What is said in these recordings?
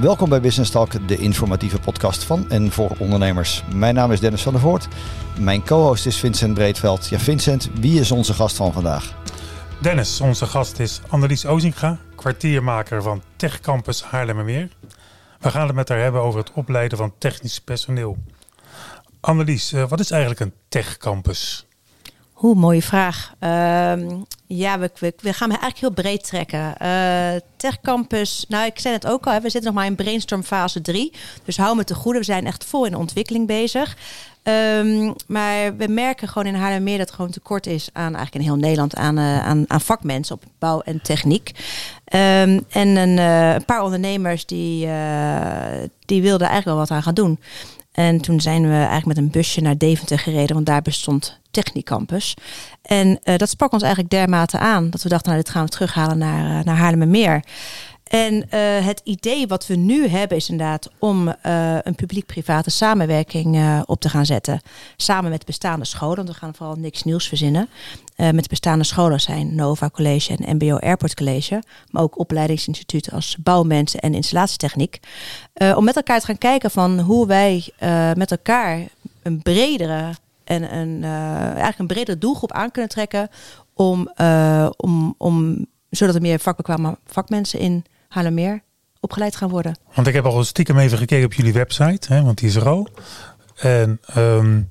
Welkom bij Business Talk, de informatieve podcast van en voor ondernemers. Mijn naam is Dennis van der Voort. Mijn co-host is Vincent Breedveld. Ja, Vincent, wie is onze gast van vandaag? Dennis, onze gast is Annelies Ozinga, kwartiermaker van Tech Campus Haarlemmermeer. We gaan het met haar hebben over het opleiden van technisch personeel. Annelies, eh, wat is eigenlijk een Tech Campus? Hoe mooie vraag. Ehm, ja, we, we, we, eigenlijk heel breed trekken. Uh, Tech Campus, nou ik zei het ook al, we zitten nog maar in brainstorm fase 3. Dus hou me te goede, we zijn echt vol in ontwikkeling bezig. Um, maar we merken gewoon in Haarlemmermeer dat er gewoon tekort is aan eigenlijk in heel Nederland aan, uh, aan, aan vakmensen op bouw en techniek. Um, en een, uh, een, paar ondernemers die, die wilden eigenlijk wel wat aan gaan doen. En toen zijn we eigenlijk met een busje naar Deventer gereden, want daar bestond Technicampus. En uh, dat sprak ons eigenlijk dermate aan dat we dachten, nou dit gaan we terughalen naar, uh, naar Haarlemmermeer. En uh, het idee wat we nu hebben is inderdaad om uh, een publiek-private samenwerking uh, op te gaan zetten. Samen met bestaande scholen, want we gaan vooral niks nieuws verzinnen. met bestaande scholen zijn Nova College en MBO Airport College. Maar ook opleidingsinstituten als bouwmensen en installatietechniek. om met elkaar te gaan kijken van hoe wij met elkaar een bredere en een, eigenlijk een bredere doelgroep aan kunnen trekken. Om, om, om, zodat er meer vakbekwame vakmensen in Haarlemmeer opgeleid gaan worden. Want ik heb al stiekem even gekeken op jullie website, hè, want die is er al. En, um,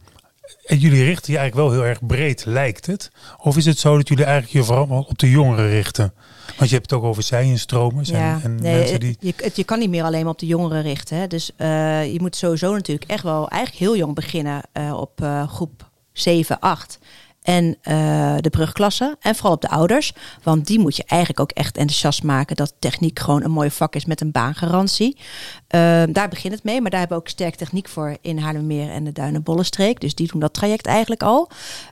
en jullie richten je eigenlijk wel heel erg breed, lijkt het. Of is het zo dat jullie eigenlijk je vooral op de jongeren richten? Want je hebt het ook over zij-instromers ja, en, en nee, mensen die... Je, je, je kan niet meer alleen maar op de jongeren richten. Hè. Dus uh, je moet sowieso natuurlijk echt wel eigenlijk heel jong beginnen uh, op uh, groep 7, 8 en uh, de brugklasse. En vooral op de ouders. Want die moet je eigenlijk ook echt enthousiast maken dat techniek gewoon een mooi vak is met een baangarantie. Uh, daar begint het mee. Maar daar hebben we ook sterk techniek voor in Haarlemmermeer en de Duinenbollenstreek. Dus die doen dat traject eigenlijk al.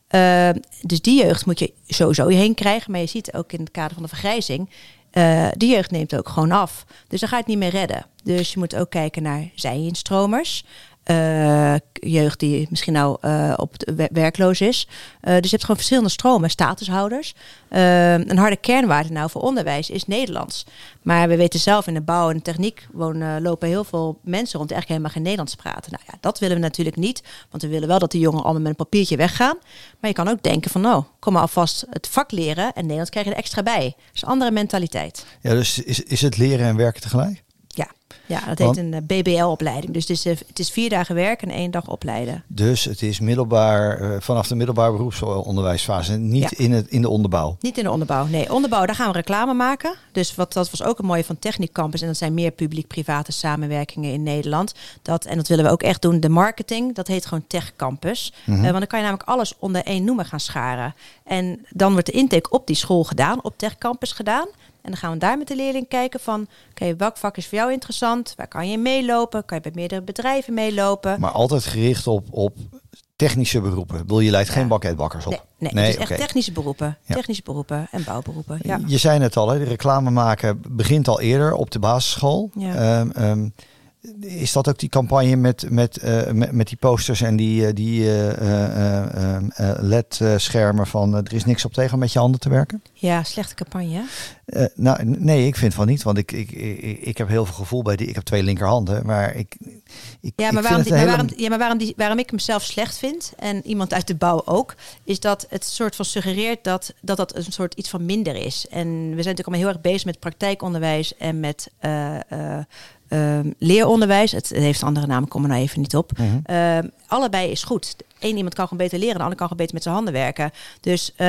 Uh, dus die jeugd moet je sowieso heen krijgen. Maar je ziet ook in het kader van de vergrijzing. Uh, de jeugd neemt ook gewoon af. Dus dan ga je het niet meer redden. Dus je moet ook kijken naar zij-instromers. Uh, jeugd die misschien nou uh, op werkloos is. Uh, dus je hebt gewoon verschillende stromen, statushouders. een harde kernwaarde nou voor onderwijs is Nederlands. Maar we weten zelf in de bouw en de techniek lopen heel veel mensen rond die helemaal geen Nederlands praten. Nou ja, dat willen we natuurlijk niet. Want we willen wel dat de jongeren allemaal met een papiertje weggaan. Maar je kan ook denken van nou, kom maar alvast het vak leren en Nederlands krijg je er extra bij. Dat is een andere mentaliteit. Ja, dus is, is het leren en werken tegelijk? Ja, ja dat heet een BBL-opleiding. Dus het is, het is vier dagen werken en één dag opleiden. Dus het is middelbaar, uh, vanaf de middelbare beroepsonderwijsfase, niet ja. in, het, in de onderbouw? Niet in de onderbouw, nee. Onderbouw, daar gaan we reclame maken. Dus wat, dat was ook een mooie van Technic Campus. En dat zijn meer publiek-private samenwerkingen in Nederland. Dat, en dat willen we ook echt doen. De marketing, dat heet gewoon Tech Campus. Mm -hmm. uh, want dan kan je namelijk alles onder één noemer gaan scharen. En dan wordt de intake op die school gedaan, op Tech Campus gedaan. En dan gaan we daar met de leerling kijken van... oké, okay, welk vak is voor jou interessant? Waar kan je meelopen? Kan je bij meerdere bedrijven meelopen? Maar altijd gericht op, op technische beroepen. Ik bedoel, je leidt ja. geen banketbakkers op. Nee, nee, nee het is okay. echt technische beroepen. Ja. Technische beroepen en bouwberoepen. Ja. Je zei het al, hè, de reclame maken begint al eerder op de basisschool. Ja. Um, um, is dat ook die campagne met, met, uh, met, met, die posters en die, die uh, LED-schermen van er is niks op tegen met je handen te werken? Ja, slechte campagne. nou, nee, ik vind van niet, want ik, ik, ik, ik heb heel veel gevoel bij die. Ik heb twee linkerhanden, maar ik. ik ja, maar, ik waarom, die, maar hele... waarom, ja, maar waarom, die, waarom ik hem zelf slecht vind en iemand uit de bouw ook, is dat het soort van suggereert dat dat, dat een soort iets van minder is. En we zijn natuurlijk allemaal heel erg bezig met praktijkonderwijs en met. Uh, leeronderwijs, het, het, heeft een andere naam, ik kom er nou even niet op. Mhm. Mm -hmm. uh, allebei is goed. Eén iemand kan gewoon beter leren, de ander kan gewoon beter met zijn handen werken. Dus uh,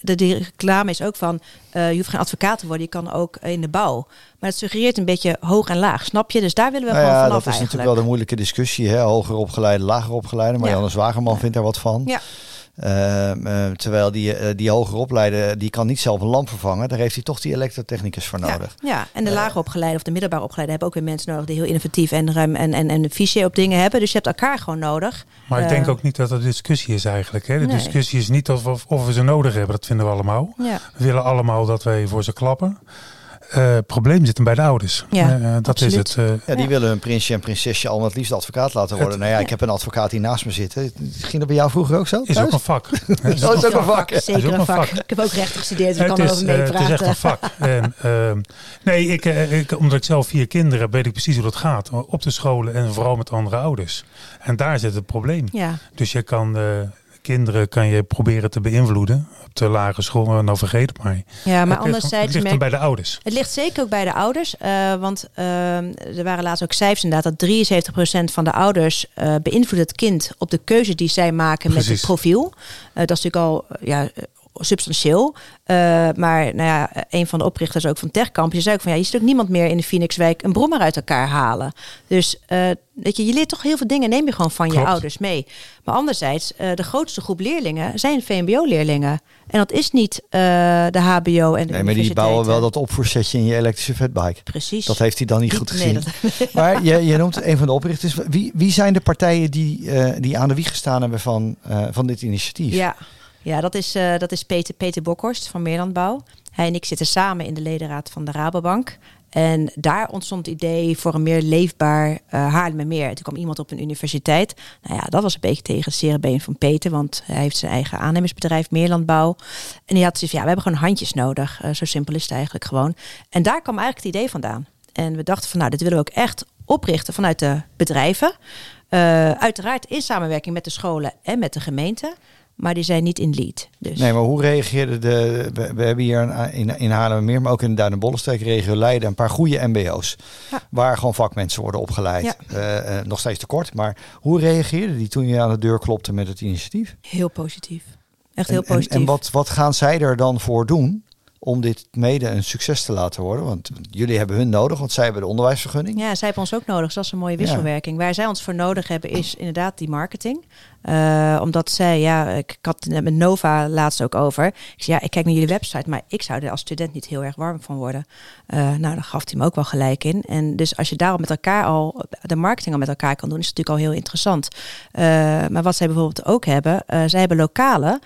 de, de, reclame is ook van, je hoeft geen advocaat te worden, je kan ook in de bouw. Maar het suggereert een beetje hoog en laag, snap je? Dus daar willen we nou gewoon ja, vanaf Dat is eigenlijk. natuurlijk wel de moeilijke discussie, hè? hoger opgeleide, lager opgeleide. Maar ja. Janne Zwagerman ja. vindt daar wat van. Ja. Uh, uh, terwijl die, uh, die hoger opleide, die kan niet zelf een lamp vervangen. Daar heeft hij toch die elektrotechnicus voor nodig. Ja, ja. en de lager opgeleide of de middelbare opgeleide hebben ook weer mensen nodig die heel innovatief en ruim en, en, en visie op dingen hebben. Dus je hebt elkaar gewoon nodig. Maar ik denk ook niet dat er discussie is eigenlijk. Hè? De nee. discussie is niet of, of we ze nodig hebben, dat vinden we allemaal. Ja. We willen allemaal dat wij voor ze klappen. Het probleem zit hem bij de ouders. Ja, Eh, dat absoluut. is het. eh, Ja, die Ja. willen hun prinsje en prinsesje allemaal het liefst advocaat laten worden. Het- nou ja, ik heb een advocaat hier naast me zitten. Ging dat bij jou vroeger ook zo? is ook een vak. Dat is ook een vak. is Zeker ook een vak. vak. Ik heb ook recht gestudeerd, dus ik het, kan is, erover eh, het is echt meepraten. een vak. En, ehm, nee, ik, ik, omdat ik zelf vier kinderen heb, weet ik precies hoe dat gaat. Op de scholen en vooral met andere ouders. En daar zit het probleem. Ja, Dus je kan eh, kinderen kan je proberen te beïnvloeden. Op de lagere school, nou vergeet het maar. ja maar het, anderzijds het ligt merk bij de ouders. Het ligt zeker ook bij de ouders. eh, want ehm, er waren laatst ook cijfers inderdaad dat 73% van de ouders eh beïnvloedt het kind op de keuze die zij maken met het profiel. Eh, dat is natuurlijk al eh, ja, eh, substantieel. Eh, maar nou ja, een van de oprichters ook van TechCamp, je zei ook van ja, je ziet ook niemand meer in de Phoenixwijk een brommer uit elkaar halen. Dus eh, weet je, je leert toch heel veel dingen, neem je gewoon van je ouders mee. Maar anderzijds, eh, de grootste groep leerlingen zijn VMBO-leerlingen. En dat is niet de HBO en de Nee, maar die bouwen wel dat opvoersetje in je elektrische fatbike. Precies. Dat heeft hij dan niet goed nee, gezien. dat- Maar je, je noemt een van de oprichters. Wie, wie zijn de partijen die, die aan de wieg gestaan hebben van, van dit initiatief? Ja, ja dat is, eh, dat is Peter, Peter Bokhorst van Meerlandbouw. Hij en ik zitten samen in de ledenraad van de Rabobank. En daar ontstond het idee voor een meer leefbaar uh, Haarlemmermeer. Toen kwam iemand op een universiteit. Nou ja, dat was een beetje tegen het zere been van Peter. Want hij heeft zijn eigen aannemersbedrijf, Meerlandbouw. En die had zoiets ja, we hebben gewoon handjes nodig. Uh, zo simpel is het eigenlijk gewoon. En daar kwam eigenlijk het idee vandaan. En we dachten van, nou, dit willen we ook echt oprichten vanuit de bedrijven. Uiteraard in samenwerking met de scholen en met de gemeente. Maar die zijn niet in lead. Dus. Nee, maar hoe reageerde de... We, we hebben hier een, in, in Haarlemmermeer, maar ook in de Duinen-Bollenstreek regio Leiden... een paar goede mbo's. Ja. Waar gewoon vakmensen worden opgeleid. Ja. Uh, uh, nog steeds tekort. Maar hoe reageerde die toen je aan de deur klopte met het initiatief? Heel positief. Echt heel en, positief. En, en wat, wat gaan zij er dan voor doen? Om dit mede een succes te laten worden. Want jullie hebben hun nodig, want zij hebben de onderwijsvergunning. Ja, zij hebben ons ook nodig. Dus dat is een mooie wisselwerking. Ja. Waar zij ons voor nodig hebben is inderdaad die marketing. Uh, omdat zij, ja, ik had het met Nova laatst ook over. Ik zei, ja, ik kijk naar jullie website, maar ik zou er als student niet heel erg warm van worden. Uh, nou, daar gaf hij me ook wel gelijk in. En dus als je daarop met elkaar al, de marketing al met elkaar kan doen, is het natuurlijk al heel interessant. Uh, maar wat zij bijvoorbeeld ook hebben, zij hebben lokalen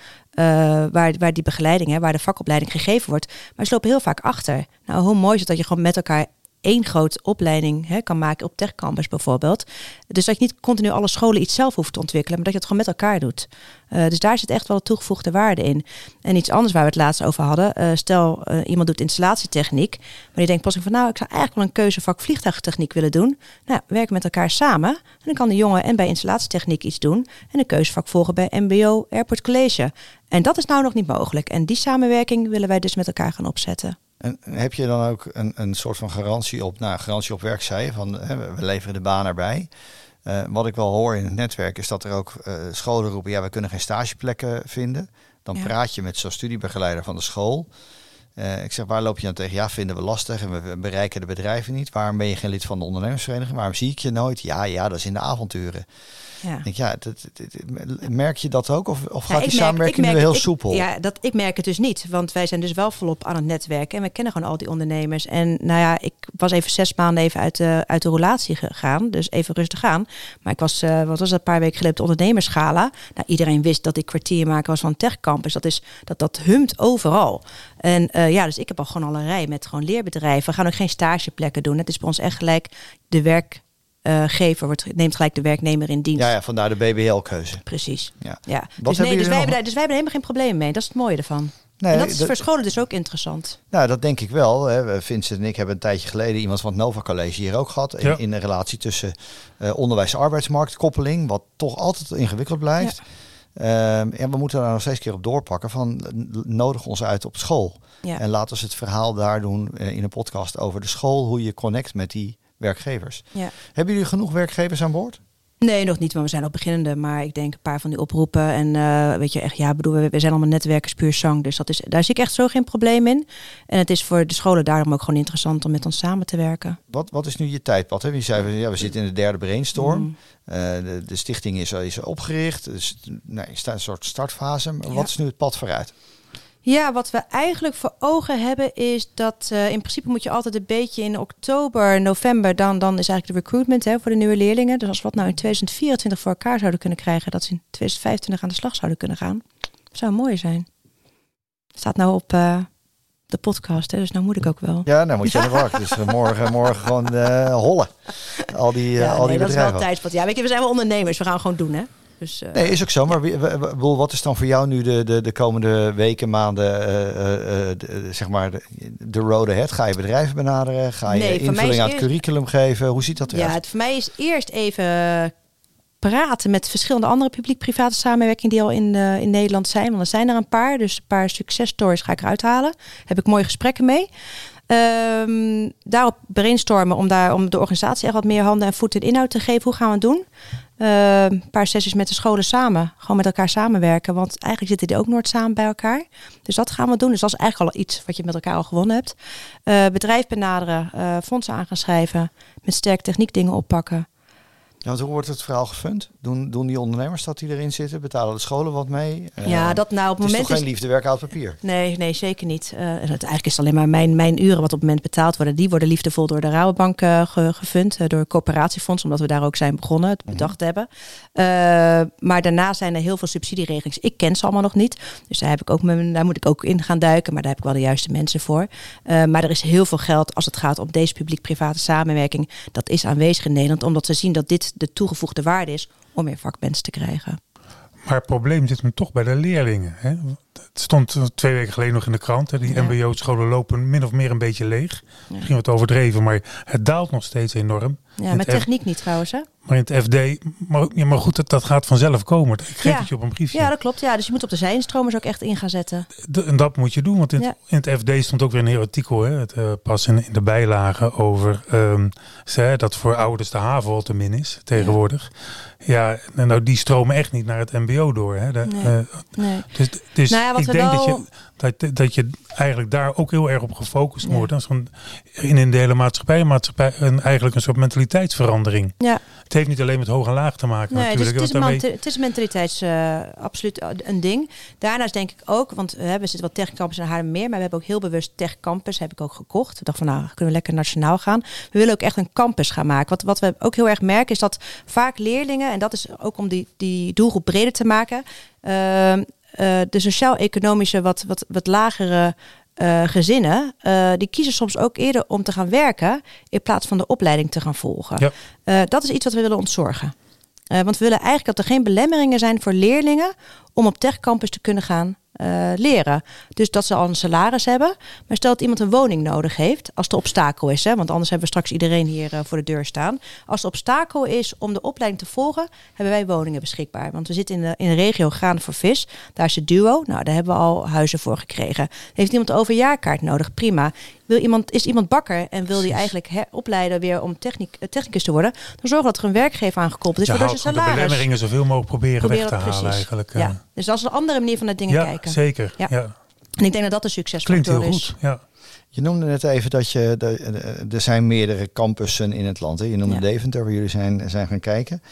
waar, waar die begeleiding, hè, waar de vakopleiding gegeven wordt. Maar ze lopen heel vaak achter. Nou, hoe mooi is het dat je gewoon met elkaar één grote opleiding hè, kan maken op techcampus bijvoorbeeld. Dus dat je niet continu alle scholen iets zelf hoeft te ontwikkelen, maar dat je het gewoon met elkaar doet. Uh, dus daar zit echt wel toegevoegde waarde in. En iets anders waar we het laatst over hadden. Uh, stel, uh, iemand doet installatietechniek, maar die denkt pas van nou, ik zou eigenlijk wel een keuzevak vliegtuigtechniek willen doen. Nou, we werken met elkaar samen. En dan kan de jongen en bij installatietechniek iets doen en een keuzevak volgen bij MBO Airport College. En dat is nou nog niet mogelijk. En die samenwerking willen wij dus met elkaar gaan opzetten. En heb je dan ook een, een soort van garantie op, nou, garantie op werk, zei je, van hè, we leveren de baan erbij. Uh, wat ik wel hoor in het netwerk is dat er ook uh, scholen roepen, ja, we kunnen geen stageplekken vinden. Dan ja. praat je met zo'n studiebegeleider van de school. Uh, ik zeg, waar loop je dan tegen? Ja, vinden we lastig en we bereiken de bedrijversvereniging niet. Waarom ben je geen lid van de ondernemersvereniging? Waarom zie ik je nooit? Ja, ja, dat is in de avonturen. Ja. Denk, ja, dat, dat, merk je dat ook? Of, of gaat die merk, samenwerking nu heel ik, soepel? Ja, dat, ik merk het dus niet. Want wij zijn dus wel volop aan het netwerken. En we kennen gewoon al die ondernemers. En nou ja, ik was even zes maanden even uit de, uit de roulatie gegaan. Dus even rustig aan. Maar ik was, uh, wat was dat, een paar weken geleden op de ondernemerschala. Nou, iedereen wist dat ik kwartiermaker was van TechCampus. Dat, is, dat, dat humt overal. En uh, ja, dus ik heb al gewoon al een rij met gewoon leerbedrijven. We gaan ook geen stageplekken doen. Het is bij ons echt gelijk de werk uh, gever wordt, neemt gelijk de werknemer in dienst. Ja, ja vandaar de BBL-keuze. Precies. Ja. ja. Dus, nee, dus, wij hebben daar, dus wij hebben helemaal geen probleem mee. Dat is het mooie ervan. Nee, en dat is dat, voor scholen dus ook interessant. Nou, dat denk ik wel. Hè. Vincent en ik hebben een tijdje geleden iemand van het Nova College hier ook gehad. In, ja. in een relatie tussen uh, onderwijs-arbeidsmarktkoppeling, wat toch altijd ingewikkeld blijft. Ja. Um, en we moeten daar nog steeds een keer op doorpakken van nodig ons uit op school. Ja. En laten we het verhaal daar doen uh, in een podcast over de school, hoe je connect met die werkgevers. Ja. Hebben jullie genoeg werkgevers aan boord? Nee, nog niet, maar we zijn nog beginnende. Maar ik denk een paar van die oproepen. En uh, weet je, echt, ja, bedoel, we, we zijn allemaal netwerkers puur zang. Dus dat is, daar zie ik echt zo geen probleem in. En het is voor de scholen daarom ook gewoon interessant om met ons samen te werken. Wat, wat is nu je tijdpad? Hè? Je zei, ja, we zitten in de derde brainstorm. Mm. Uh, de, de, stichting is, is opgericht. Dus je staat een soort startfase. Maar ja. wat is nu het pad vooruit? Ja, wat we eigenlijk voor ogen hebben is dat uh, in principe moet je altijd een beetje in oktober, november, dan, dan is eigenlijk de recruitment hè, voor de nieuwe leerlingen. Dus als we wat nou in 2024 voor elkaar zouden kunnen krijgen, dat ze in 2025 aan de slag zouden kunnen gaan, zou mooi zijn. Staat nou op uh, de podcast, hè, dus nou moet ik ook wel. Ja, nou moet je aan de bak. Dus uh, morgen, morgen gewoon uh, hollen. Al die, ja, al nee, die dat is bedrijven. wel tijdspad. Ja, weet je, we zijn wel ondernemers. We gaan gewoon doen, hè. Dus, uh, nee, is ook zo. Maar wie, we, wat is dan voor jou nu de, de, de komende weken, maanden, uh, uh, de, zeg maar, de, de road ahead? Ga je bedrijven benaderen? Ga je Nee, invulling aan het curriculum geven? Hoe ziet dat eruit? ja, het voor mij is eerst even praten met verschillende andere publiek-private samenwerkingen die al in, eh, in Nederland zijn. Want er zijn er een paar. Dus een paar successtories ga ik eruit halen. Heb ik mooie gesprekken mee. Ehm, daarop brainstormen om, daar, om de organisatie echt wat meer handen en voeten in inhoud te geven. Hoe gaan we het doen? Ehm, een paar sessies met de scholen samen. Gewoon met elkaar samenwerken. Want eigenlijk zitten die ook nooit samen bij elkaar. Dus dat gaan we doen. Dus dat is eigenlijk al iets wat je met elkaar al gewonnen hebt. Eh, bedrijf benaderen. eh, fondsen aan gaan schrijven. Met sterk techniek dingen oppakken. Ja, want hoe wordt het verhaal gefund? Doen, doen die ondernemers dat die erin zitten? Betalen de scholen wat mee? Eh, ja, dat nou op het moment is... geen liefdewerk uit papier? Nee, nee, zeker niet. Eh, het, eigenlijk is het alleen maar mijn, mijn uren wat op het moment betaald worden. Die worden liefdevol door de Rabobank eh, ge- gefund. door het coöperatiefonds, omdat we daar ook zijn begonnen. Het bedacht hebben. Maar daarna zijn er heel veel subsidieregelingen. Ik ken ze allemaal nog niet. Dus daar, heb ik ook mijn, daar moet ik ook in gaan duiken. Maar daar heb ik wel de juiste mensen voor. Maar er is heel veel geld als het gaat om deze publiek-private samenwerking. Dat is aanwezig in Nederland. Omdat ze zien dat dit de toegevoegde waarde is om meer vakmensen te krijgen. Maar het probleem zit hem toch bij de leerlingen. Hè? Het stond twee weken geleden nog in de krant. Hè? Die Ja. mbo-scholen lopen min of meer een beetje leeg. Ja. Misschien wat overdreven, maar het daalt nog steeds enorm. Ja, met F- techniek niet trouwens, hè? Maar in het FD, maar, ja, maar goed, dat, dat gaat vanzelf komen. Ik geef Ja. het je op een briefje. Ja, dat klopt. Ja, dus je moet op de zijinstromers ook echt in gaan zetten. En dat moet je doen, want in, het, in het FD stond ook weer een heel artikel, hè, het, eh, pas in, in de bijlagen over ehm, ze, dat voor ouders de haven al te min is tegenwoordig. Ja, nou die stromen echt niet naar het MBO door. Hè. De, Nee. eh, Nee. dus dus Nou ja, wat ik we denk dat, wel- je, dat, dat je eigenlijk daar ook heel erg op gefocust moet Ja. worden. Dat is gewoon in, in de hele maatschappij, maatschappij een, eigenlijk een soort mentaliteitsverandering. Ja, Het heeft niet alleen met hoog en laag te maken nee, dus natuurlijk. het, is een daarmee- het is een mentaliteits eh, absoluut een ding. Daarnaast denk ik ook, want we hebben zitten wat techcampus in Haarlemmermeer, maar we hebben ook heel bewust Tech Campus heb ik ook gekocht. We dachten van nou, kunnen we lekker nationaal gaan. We willen ook echt een campus gaan maken. Wat, wat we ook heel erg merken is dat vaak leerlingen, en dat is ook om die, die doelgroep breder te maken, ehm, eh, de sociaal-economische wat, wat, wat lagere eh, gezinnen, eh, die kiezen soms ook eerder om te gaan werken in plaats van de opleiding te gaan volgen. Ja. Dat is iets wat we willen ontzorgen. Want we willen eigenlijk dat er geen belemmeringen zijn voor leerlingen om op techcampus te kunnen gaan eh, leren. Dus dat ze al een salaris hebben. Maar stel dat iemand een woning nodig heeft, als de obstakel is, hè, want anders hebben we straks iedereen hier eh, voor de deur staan. Als de obstakel is om de opleiding te volgen, hebben wij woningen beschikbaar. Want we zitten in de, in de regio Graan voor Vis. Daar is de duo. Nou, daar hebben we al huizen voor gekregen. Heeft iemand een overjaarkaart nodig? Prima. Wil iemand, is iemand bakker en wil die eigenlijk opleiden weer om techniek, eh, technicus te worden? Dan zorgen we dat er een werkgever aangekoppeld is, Ja, waardoor hou zijn gewoon de salaris belemmeringen zoveel mogelijk proberen, proberen weg te halen eigenlijk. Ja. Dus dat is een andere manier van naar dingen ja, kijken. zeker. Ja. Ja. En ik denk dat dat een Klinkt succesfactor heel is. goed. Ja. Je noemde net even dat je, de, de- er zijn meerdere campussen in het land. Hè? Je noemde Ja. Deventer, waar jullie zijn, zijn gaan kijken.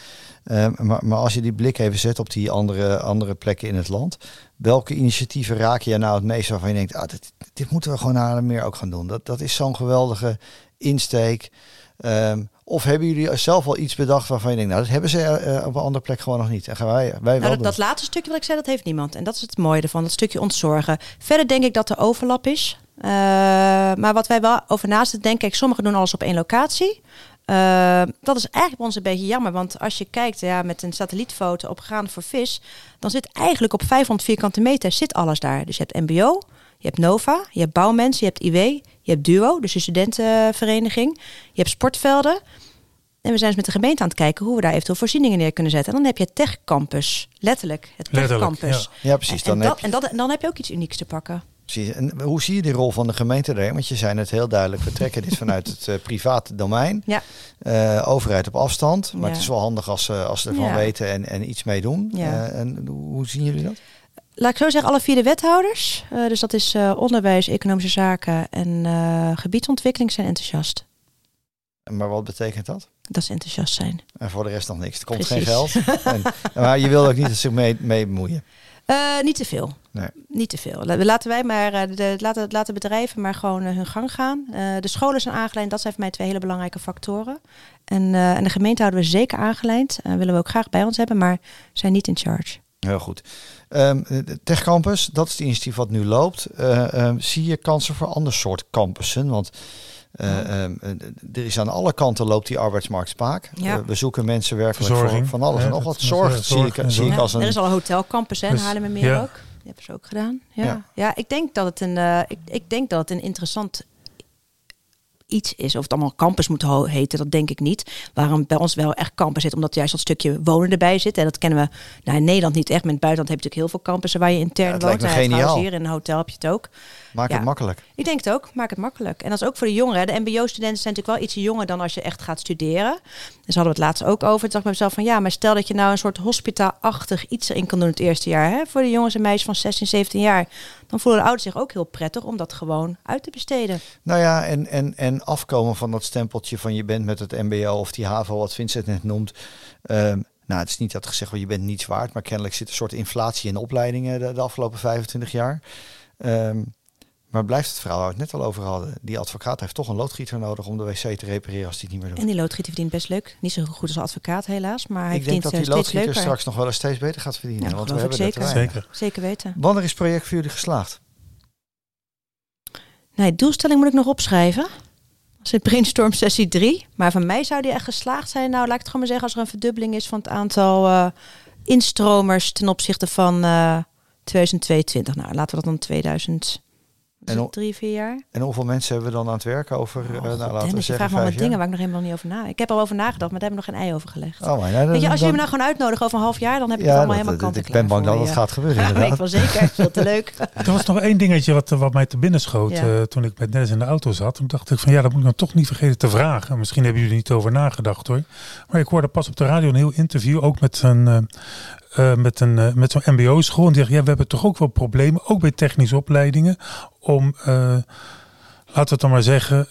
Ehm, maar, maar als je die blik even zet op die andere, andere plekken in het land. Welke initiatieven raak je nou het meest waarvan je denkt, ah, dit, dit moeten we gewoon naar meer ook gaan doen. Dat, dat is zo'n geweldige insteek. Ehm, of hebben jullie zelf al iets bedacht waarvan je denkt, nou dat hebben ze eh, op een andere plek gewoon nog niet. En gaan wij, wij wel Nou, dat, doen. dat laatste stukje wat ik zei, dat heeft niemand. En dat is het mooie ervan, dat stukje ontzorgen. Verder denk ik dat er overlap is. Eh, maar wat wij wel over naast het denken, kijk, sommigen doen alles op één locatie. Eh, dat is eigenlijk bij ons een beetje jammer. Want als je kijkt ja, met een satellietfoto op Gaan voor Vis, dan zit eigenlijk op 500 vierkante meter zit alles daar. Dus je hebt MBO, je hebt Nova, je hebt bouwmensen, je hebt IW, je hebt Duo, dus de studentenvereniging. Je hebt sportvelden. En we zijn dus met de gemeente aan het kijken hoe we daar eventueel voorzieningen neer kunnen zetten. En dan heb je Tech Campus, letterlijk het Tech Campus. ja, precies. Dan en, heb dat, en, dat, en dan heb je ook iets unieks te pakken. Precies. En hoe zie je die rol van de gemeente daarin? Want je zei het heel duidelijk, we trekken dit vanuit het eh, private domein. Ja. Eh, overheid op afstand. Maar Ja. het is wel handig als, ze als ze ervan Ja. weten en, en iets mee doen. Ja. Eh, en hoe hoe zien jullie dat? Laat ik zo zeggen, alle vier de wethouders, eh, dus dat is eh, onderwijs, economische zaken en eh, gebiedsontwikkeling, zijn enthousiast. Maar wat betekent dat? Dat ze enthousiast zijn. En voor de rest nog niks. Er komt Precies. geen geld. en, maar je wil ook niet dat ze zich mee, mee bemoeien. Niet te veel. Nee. Niet te veel. La- Laten wij maar, de, laten, laten bedrijven maar gewoon hun gang gaan. De scholen zijn aangeleid. Dat zijn voor mij twee hele belangrijke factoren. En, en de gemeente houden we zeker aangeleid. Eh, willen we ook graag bij ons hebben, maar zijn niet in charge. Heel goed. Um, de Tech Campus, dat is het initiatief wat nu loopt. Uh, um, zie je kansen voor ander soort campussen? Want uh, um, er is aan alle kanten loopt die arbeidsmarkt spaak. Ja. Uh, we zoeken mensen werkelijk Verzorging. voor van alles Ja, en nog dat wat. Zorg, zie, ik, en zie ik als een... Er is al een hotelcampus hè, in Dus, Haarlemmermeer ja. ook. Die hebben ze ook gedaan. Ja, Ja. ja. ik, denk dat het een, eh, ik, ik denk dat het een interessant iets is. Of het allemaal campus moet heten, dat denk ik niet. Waarom bij ons wel echt campus zit, omdat juist dat stukje wonen erbij zit. En dat kennen we nou, in Nederland niet echt. Maar in het buitenland heb je natuurlijk heel veel campussen waar je intern Ja, woont. lijkt me Nou. Hier in een hotel heb je het ook. Maak Ja. het makkelijk. Ik denk het ook. Maak het makkelijk. En dat is ook voor de jongeren. De mbo-studenten zijn natuurlijk wel iets jonger dan als je echt gaat studeren. Dus hadden we het laatst ook over. Toen dacht ik bij mezelf van ja, maar stel dat je nou een soort hospita-achtig iets erin kan doen het eerste jaar. Hè? Voor de jongens en meisjes van 16, 17 jaar. Dan voelen de ouders zich ook heel prettig om dat gewoon uit te besteden. Nou ja, en, en, en afkomen van dat stempeltje van je bent met het mbo of die HAVO, wat Vincent net noemt. Ehm, nou, het is niet dat gezegd wordt, je bent niets waard. Maar kennelijk zit een soort inflatie in opleidingen de, de afgelopen 25 jaar. Ehm, maar blijft het verhaal waar we het net al over hadden. Die advocaat heeft toch een loodgieter nodig om de wc te repareren als die het niet meer doet. En die loodgieter verdient best leuk. Niet zo goed als advocaat helaas. Maar hij Ik denk verdient dat eh, die loodgieter leuker. straks nog wel eens steeds beter gaat verdienen. Ja, want we hebben er zeker. Zeker. Zeker weten. Wanneer is het project voor jullie geslaagd? Nee, doelstelling moet ik nog opschrijven. Is brainstorm sessie 3. Maar van mij zou die echt geslaagd zijn. Nou, laat ik het gewoon maar zeggen als er een verdubbeling is van het aantal eh, instromers ten opzichte van eh 2022. Nou, laten we dat dan 2000. En drie, vier jaar. En hoeveel mensen hebben we dan aan het werk over, eh, Oh, nou, God, laten we je zeggen, vraagt me allemaal dingen waar ik nog helemaal niet over na. Ik heb er al over nagedacht, maar daar hebben we nog geen ei over gelegd. Oh, maar, nou, Weet je, als jullie me nou gewoon uitnodigen over een half jaar, dan heb ik ja, het allemaal dat- helemaal dat- kant ik ben bang dat het gaat gebeuren Ja, ik wel zeker. Veel te leuk. Er was nog één dingetje wat, wat mij te binnen schoot Ja. eh, toen ik met Dennis in de auto zat. Toen dacht ik van ja, dat moet ik dan toch niet vergeten te vragen. Misschien hebben jullie er niet over nagedacht hoor. Maar ik hoorde pas op de radio een heel interview, ook met een, eh, eh, met een eh, met zo'n mbo-school. En die zegt, ja, we hebben toch ook wel problemen, ook bij technische opleidingen, om... eh, Laten we het dan maar zeggen,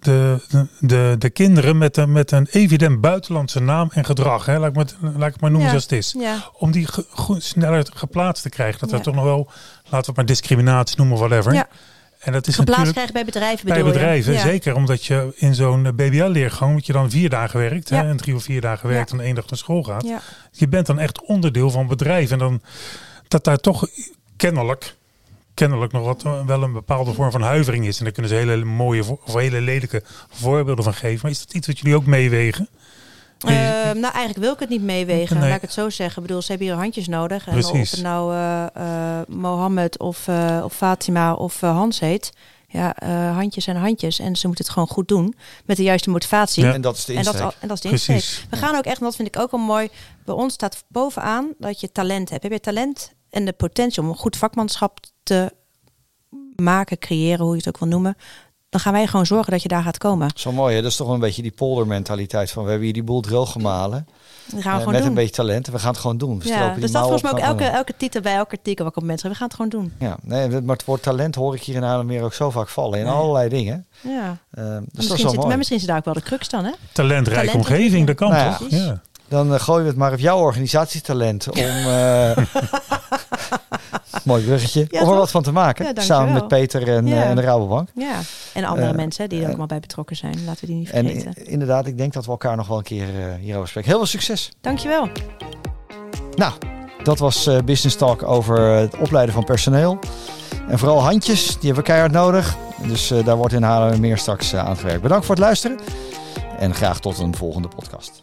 de, de, de kinderen met, een- met een evident buitenlandse naam en gedrag, hè, laat, ik maar, laat ik het maar noemen Ja. zoals het is Ja, om die ge- goed, sneller geplaatst te krijgen. Dat er toch nog wel, laten we het maar discriminatie noemen whatever. Ja. En dat is geplaatst krijgen bij bedrijven bij je? bedrijven, zeker omdat je in zo'n BBL-leergang, moet je dan vier dagen werkt Ja. hè, en drie of vier dagen werkt en één dag naar school gaat. Je bent dan echt onderdeel van bedrijf. En dan dat daar toch kennelijk, kennelijk nog wat, eh, wel een bepaalde vorm van huivering is. En daar kunnen ze hele mooie of hele lelijke voorbeelden van geven. Maar is dat iets wat jullie ook meewegen? Ehm, nou, eigenlijk wil ik het niet meewegen. Nee. Laat ik het zo zeggen. Ik bedoel, ze hebben hier handjes nodig. En Precies. of het nou eh, eh, Mohammed of, eh, of Fatima of Hans heet. Ja, eh, handjes zijn handjes. En ze moeten het gewoon goed doen. Met de juiste motivatie. Ja. En dat is de En dat, insteek. is al- en dat is de insteek. Precies. We gaan ook echt, en dat vind ik ook wel mooi. Bij ons staat bovenaan dat je talent hebt. Heb je talent en de potentie om een goed vakmanschap te maken, creëren, hoe je het ook wil noemen. Dan gaan wij gewoon zorgen dat je daar gaat komen. Zo mooi, hè? dat is toch een beetje die poldermentaliteit van we hebben hier die boel droog gemalen. Dat gaan we eh, gewoon met doen. een beetje talent en we gaan het gewoon doen. We ja, dus dat volgens mij ook elke, we elke titel bij elke artikel wat ik op mensen. We gaan het gewoon doen. Ja, nee, maar het woord talent hoor ik hier in Haarlemmer ook zo vaak vallen in allerlei dingen. Ja. Eh, dus dat is misschien, zit, mooi. maar misschien zit daar ook wel de crux dan, hè? Talentrijke Talent- omgeving, dat kan Nou toch? Ja. Dan eh, gooien we het maar op jouw organisatietalent om... mooi bruggetje. Ja, om er wat van te maken. Ja, samen met Peter en, Ja. eh, en de Rabobank. Ja. En andere Eh, mensen die er eh, ook maar bij betrokken zijn. Laten we die niet En vergeten. i- inderdaad, ik denk dat we elkaar nog wel een keer hierover spreken. Heel veel succes. Dankjewel. Nou, dat was Business Talk over het opleiden van personeel. En vooral handjes, die hebben we keihard nodig. Dus daar wordt in Haarlem meer straks aan gewerkt. Bedankt voor het luisteren. En graag tot een volgende podcast.